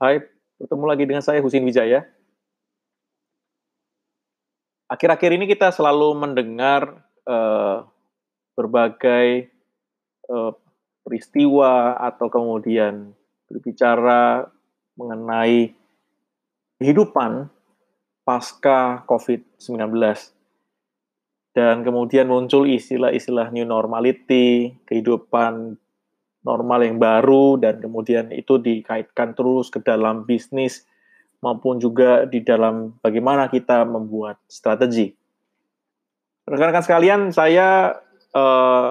Hai, bertemu lagi dengan saya Husin Wijaya. Akhir-akhir ini kita selalu mendengar uh, berbagai uh, peristiwa atau kemudian berbicara mengenai kehidupan pasca COVID-19. Dan kemudian muncul istilah-istilah new normality, kehidupan normal yang baru dan kemudian itu dikaitkan terus ke dalam bisnis maupun juga di dalam bagaimana kita membuat strategi. Rekan-rekan sekalian, saya eh,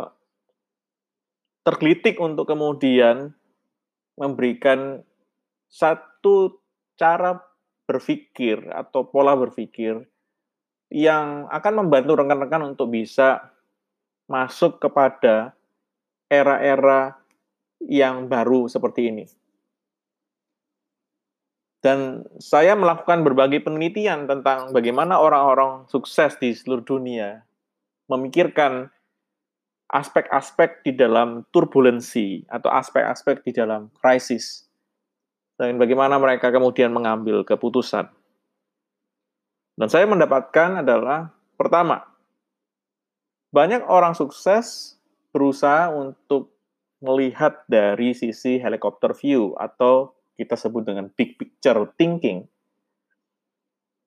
tergelitik untuk kemudian memberikan satu cara berpikir atau pola berpikir yang akan membantu rekan-rekan untuk bisa masuk kepada era-era yang baru seperti ini. Dan saya melakukan berbagai penelitian tentang bagaimana orang-orang sukses di seluruh dunia memikirkan aspek-aspek di dalam turbulensi atau aspek-aspek di dalam krisis. Dan bagaimana mereka kemudian mengambil keputusan. Dan saya mendapatkan adalah pertama, banyak orang sukses berusaha untuk melihat dari sisi helikopter view atau kita sebut dengan big picture thinking.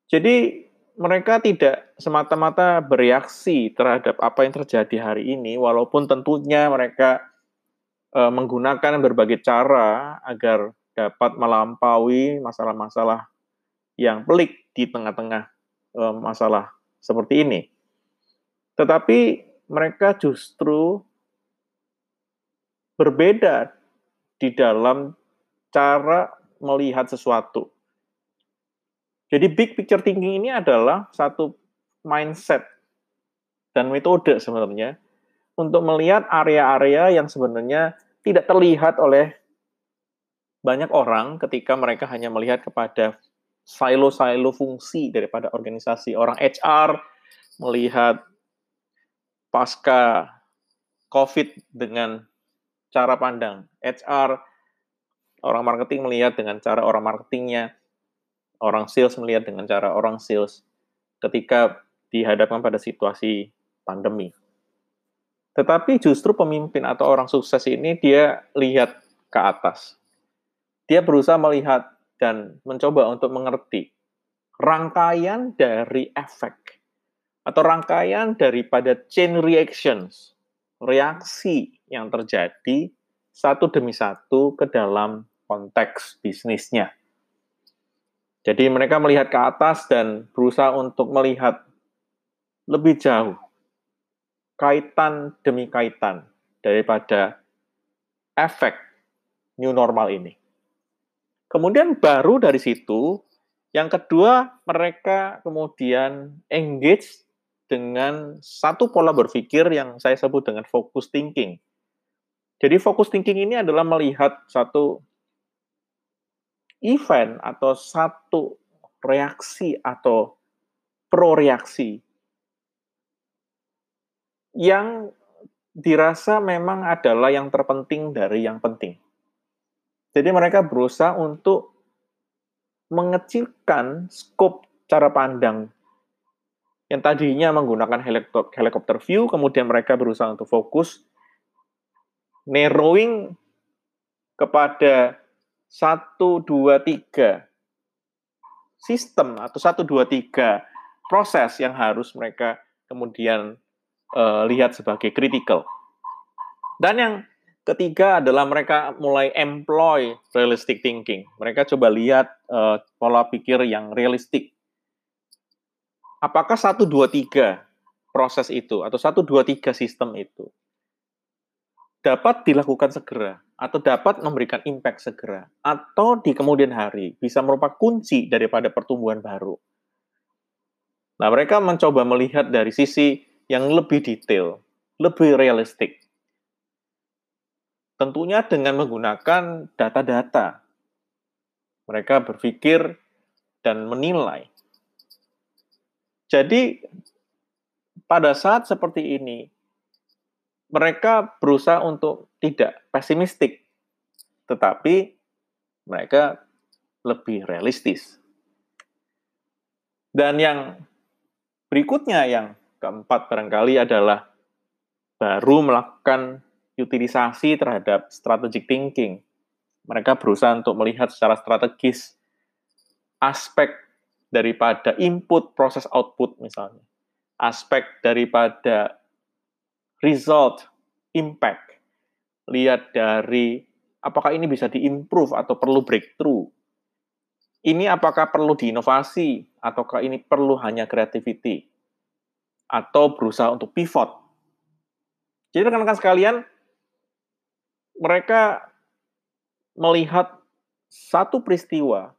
Jadi mereka tidak semata-mata bereaksi terhadap apa yang terjadi hari ini, walaupun tentunya mereka e, menggunakan berbagai cara agar dapat melampaui masalah-masalah yang pelik di tengah-tengah e, masalah seperti ini. Tetapi mereka justru berbeda di dalam cara melihat sesuatu. Jadi big picture thinking ini adalah satu mindset dan metode sebenarnya untuk melihat area-area yang sebenarnya tidak terlihat oleh banyak orang ketika mereka hanya melihat kepada silo-silo fungsi daripada organisasi. Orang HR melihat pasca COVID dengan cara pandang. HR, orang marketing melihat dengan cara orang marketingnya, orang sales melihat dengan cara orang sales ketika dihadapkan pada situasi pandemi. Tetapi justru pemimpin atau orang sukses ini dia lihat ke atas. Dia berusaha melihat dan mencoba untuk mengerti rangkaian dari efek atau rangkaian daripada chain reactions, reaksi yang terjadi satu demi satu ke dalam konteks bisnisnya. Jadi mereka melihat ke atas dan berusaha untuk melihat lebih jauh kaitan demi kaitan daripada efek new normal ini. Kemudian baru dari situ, yang kedua mereka kemudian engage dengan satu pola berpikir yang saya sebut dengan focus thinking. Jadi fokus thinking ini adalah melihat satu event atau satu reaksi atau pro-reaksi yang dirasa memang adalah yang terpenting dari yang penting. Jadi mereka berusaha untuk mengecilkan skop cara pandang yang tadinya menggunakan helikopter view, kemudian mereka berusaha untuk fokus narrowing kepada satu dua tiga sistem atau satu dua tiga proses yang harus mereka kemudian uh, lihat sebagai critical. Dan yang ketiga adalah mereka mulai employ realistic thinking. Mereka coba lihat uh, pola pikir yang realistik. Apakah satu dua tiga proses itu atau satu dua tiga sistem itu dapat dilakukan segera atau dapat memberikan impact segera atau di kemudian hari bisa merupakan kunci daripada pertumbuhan baru. Nah, mereka mencoba melihat dari sisi yang lebih detail, lebih realistik. Tentunya dengan menggunakan data-data. Mereka berpikir dan menilai. Jadi, pada saat seperti ini, mereka berusaha untuk tidak pesimistik, tetapi mereka lebih realistis. Dan yang berikutnya yang keempat barangkali adalah baru melakukan utilisasi terhadap strategic thinking. Mereka berusaha untuk melihat secara strategis aspek daripada input proses output misalnya. Aspek daripada result impact. Lihat dari apakah ini bisa diimprove atau perlu breakthrough. Ini apakah perlu diinovasi ataukah ini perlu hanya creativity atau berusaha untuk pivot. Jadi rekan-rekan sekalian, mereka melihat satu peristiwa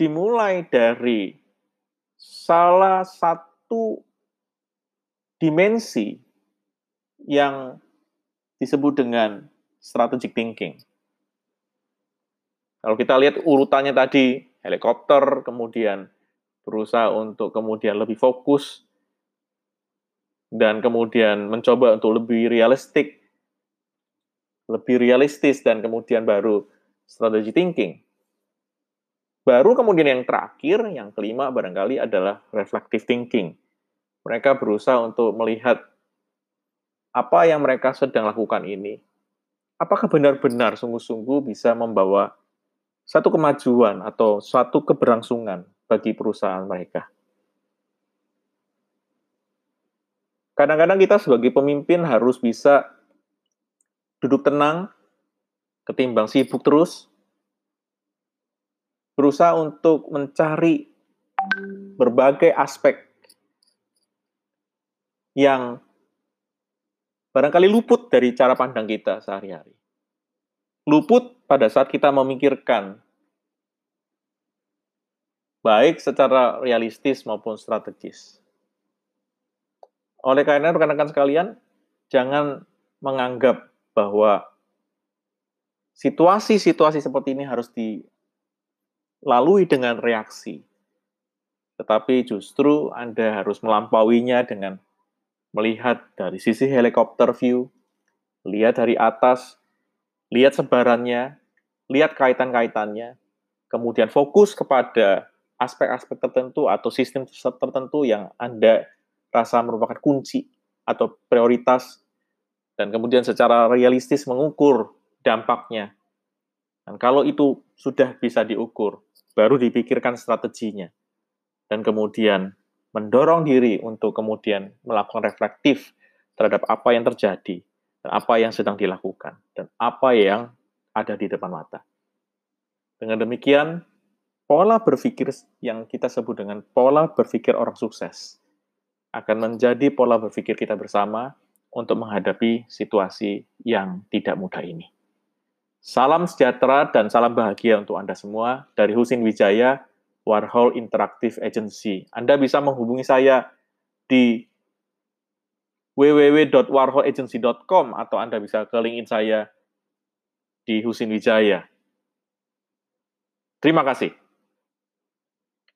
dimulai dari salah satu dimensi yang disebut dengan strategic thinking. Kalau kita lihat urutannya tadi, helikopter, kemudian berusaha untuk kemudian lebih fokus, dan kemudian mencoba untuk lebih realistik, lebih realistis, dan kemudian baru strategy thinking. Baru kemudian yang terakhir, yang kelima barangkali adalah reflective thinking. Mereka berusaha untuk melihat apa yang mereka sedang lakukan ini, apakah benar-benar sungguh-sungguh bisa membawa satu kemajuan atau suatu keberlangsungan bagi perusahaan mereka. Kadang-kadang kita sebagai pemimpin harus bisa duduk tenang, ketimbang sibuk terus, berusaha untuk mencari berbagai aspek yang barangkali luput dari cara pandang kita sehari-hari. Luput pada saat kita memikirkan baik secara realistis maupun strategis. Oleh karena rekan-rekan sekalian, jangan menganggap bahwa situasi-situasi seperti ini harus dilalui dengan reaksi. Tetapi justru Anda harus melampauinya dengan melihat dari sisi helikopter view, lihat dari atas, lihat sebarannya, lihat kaitan-kaitannya, kemudian fokus kepada aspek-aspek tertentu atau sistem tertentu yang Anda rasa merupakan kunci atau prioritas, dan kemudian secara realistis mengukur dampaknya. Dan kalau itu sudah bisa diukur, baru dipikirkan strateginya. Dan kemudian mendorong diri untuk kemudian melakukan reflektif terhadap apa yang terjadi dan apa yang sedang dilakukan dan apa yang ada di depan mata. Dengan demikian, pola berpikir yang kita sebut dengan pola berpikir orang sukses akan menjadi pola berpikir kita bersama untuk menghadapi situasi yang tidak mudah ini. Salam sejahtera dan salam bahagia untuk Anda semua dari Husin Wijaya, Warhol Interactive Agency. Anda bisa menghubungi saya di www.warholagency.com atau Anda bisa ke linkin saya di Husin Wijaya. Terima kasih.